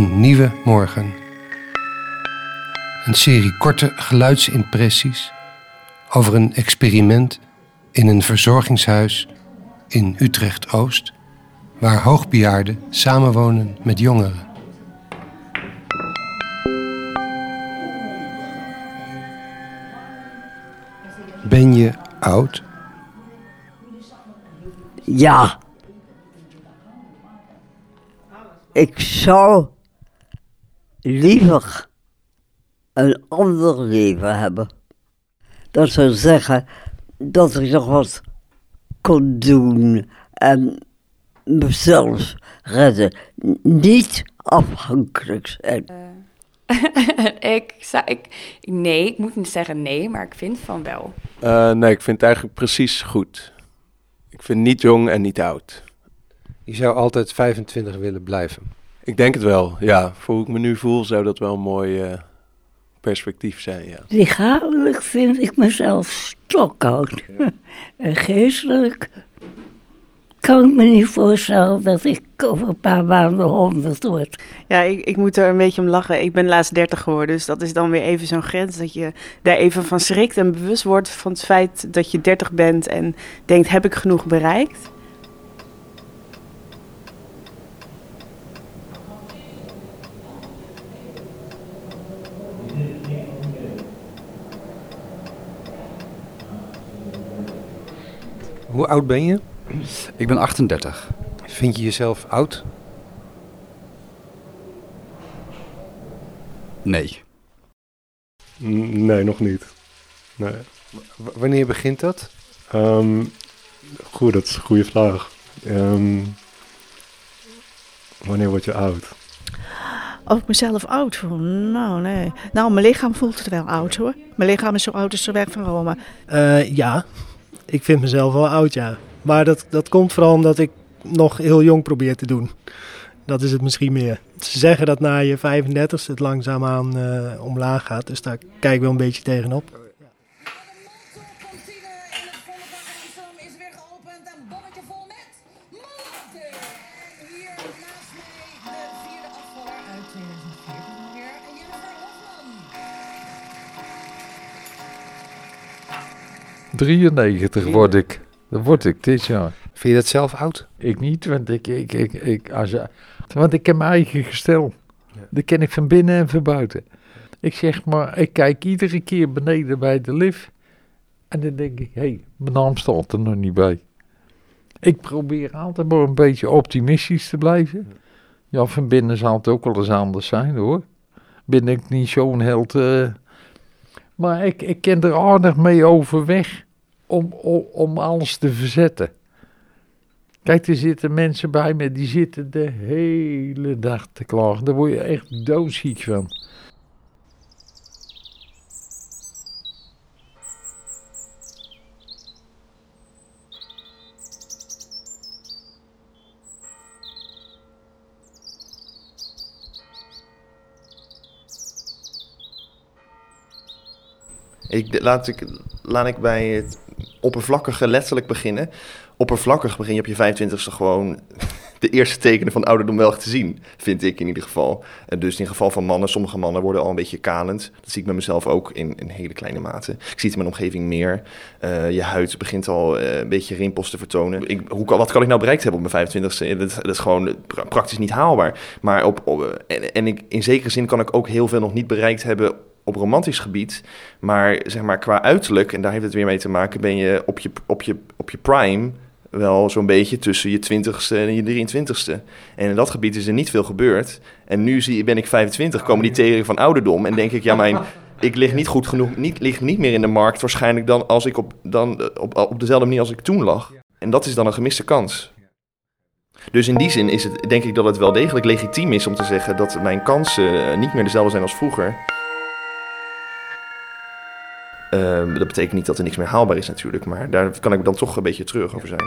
Een nieuwe morgen. Een serie korte geluidsimpressies over een experiment in een verzorgingshuis in Utrecht-Oost, waar hoogbejaarden samenwonen met jongeren. Ben je oud? Ja. Ik zou liever een ander leven hebben. Dat zou zeggen dat ik nog wat kon doen en mezelf redden. Niet afhankelijk zijn. ik, zou, ik, nee, ik moet niet zeggen nee, maar ik vind van wel. Uh, nee, ik vind het eigenlijk precies goed. Ik vind niet jong en niet oud. Je zou altijd 25 willen blijven? Ik denk het wel, ja. Voor hoe ik me nu voel zou dat wel een mooi uh, perspectief zijn, ja. Lichamelijk vind ik mezelf stokoud. en geestelijk kan ik me niet voorstellen dat ik over een paar maanden honderd word. Ja, ik, ik moet er een beetje om lachen. Ik ben laatst dertig geworden, dus dat is dan weer even zo'n grens dat je daar even van schrikt en bewust wordt van het feit dat je dertig bent en denkt, heb ik genoeg bereikt? Hoe oud ben je? Ik ben 38. Vind je jezelf oud? Nee. Nee, nog niet. Nee. W wanneer begint dat? Um, goed, dat is een goede vraag. Um, wanneer word je oud? Of ik mezelf oud voel? Nou, nee. Nou, mijn lichaam voelt het wel oud hoor. Mijn lichaam is zo oud als de weg van Rome. Uh, ja, ik vind mezelf wel oud, ja. Maar dat, dat komt vooral omdat ik nog heel jong probeer te doen. Dat is het misschien meer. Ze zeggen dat na je 35 het langzaamaan uh, omlaag gaat. Dus daar kijk ik wel een beetje tegenop. ...93 word ik. Dat word ik dit jaar. Vind je dat zelf oud? Ik niet, want ik, ik, ik, ik, als want ik heb mijn eigen gestel. Ja. Dat ken ik van binnen en van buiten. Ik zeg maar, ik kijk iedere keer beneden bij de lift. En dan denk ik, hé, hey, mijn naam staat er nog niet bij. Ik probeer altijd maar een beetje optimistisch te blijven. Ja, van binnen zal het ook wel eens anders zijn hoor. Ben ik niet zo'n held. Uh, maar ik, ik ken er aardig mee overweg om, om, om alles te verzetten. Kijk, er zitten mensen bij me die zitten de hele dag te klagen. Daar word je echt doodziek van. Ik, laat, ik, laat ik bij het oppervlakkige letterlijk beginnen. Oppervlakkig begin je op je 25ste gewoon de eerste tekenen van ouderdom wel te zien, vind ik in ieder geval. En dus in geval van mannen, sommige mannen worden al een beetje kalend. Dat zie ik bij mezelf ook in een hele kleine mate. Ik zie het in mijn omgeving meer. Uh, je huid begint al uh, een beetje rimpels te vertonen. Ik, hoe, wat kan ik nou bereikt hebben op mijn 25ste? Dat, dat is gewoon praktisch niet haalbaar. Maar op, op en, en ik, in zekere zin kan ik ook heel veel nog niet bereikt hebben op romantisch gebied. Maar zeg maar qua uiterlijk, en daar heeft het weer mee te maken, ben je op je, op je, op je prime wel zo'n beetje tussen je 20ste en je 23ste. En in dat gebied is er niet veel gebeurd. En nu zie, ben ik 25, komen die tegen van ouderdom. En denk ik, ja, mijn, ik lig niet goed genoeg, niet, lig niet meer in de markt waarschijnlijk dan als ik op, dan, op, op dezelfde manier als ik toen lag. En dat is dan een gemiste kans. Dus in die zin is het, denk ik dat het wel degelijk legitiem is om te zeggen dat mijn kansen niet meer dezelfde zijn als vroeger. Uh, dat betekent niet dat er niks meer haalbaar is natuurlijk, maar daar kan ik dan toch een beetje terug over zijn.